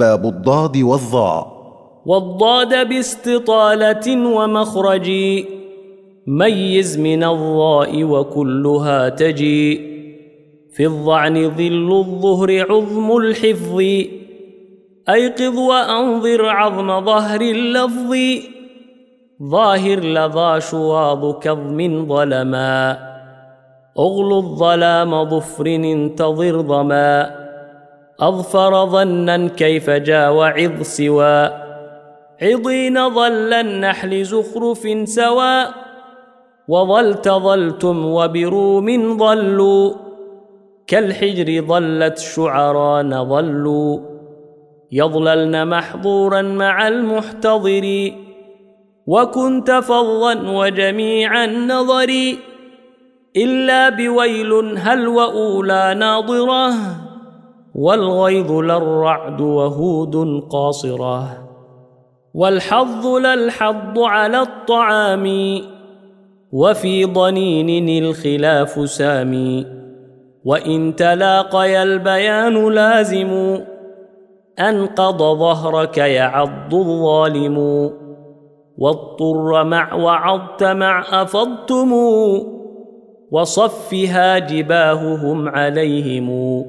باب الضاد والظاء والضاد باستطالة ومخرج. ميز من الضاء وكلها تجي. في الضعن ظل الظهر عظم الحفظ. أيقظ وأنظر عظم ظهر اللفظ. ظاهر لظى شواظ كظم ظلما. أغلو الظلام ظفر انتظر ظما. أظفر ظنا كيف جا وعظ سوى. عضين ظل النحل زخرف سوى. وظلت ظلتم وبروم ظلوا. كالحجر ظلت شعران ظلوا. يظللن محظورا مع المحتضر. وكنت فظا وجميع النظر. إلا بويل هل وأولى ناظرة. والغيظ للرعد وهود قاصرة والحظ للحظ على الطعام وفي ضنين الخلاف سامي وإن تلاقي البيان لازم أنقض ظهرك يعض الظالم واضطر مع وعضت مع أفضتم وصفها جباههم عليهم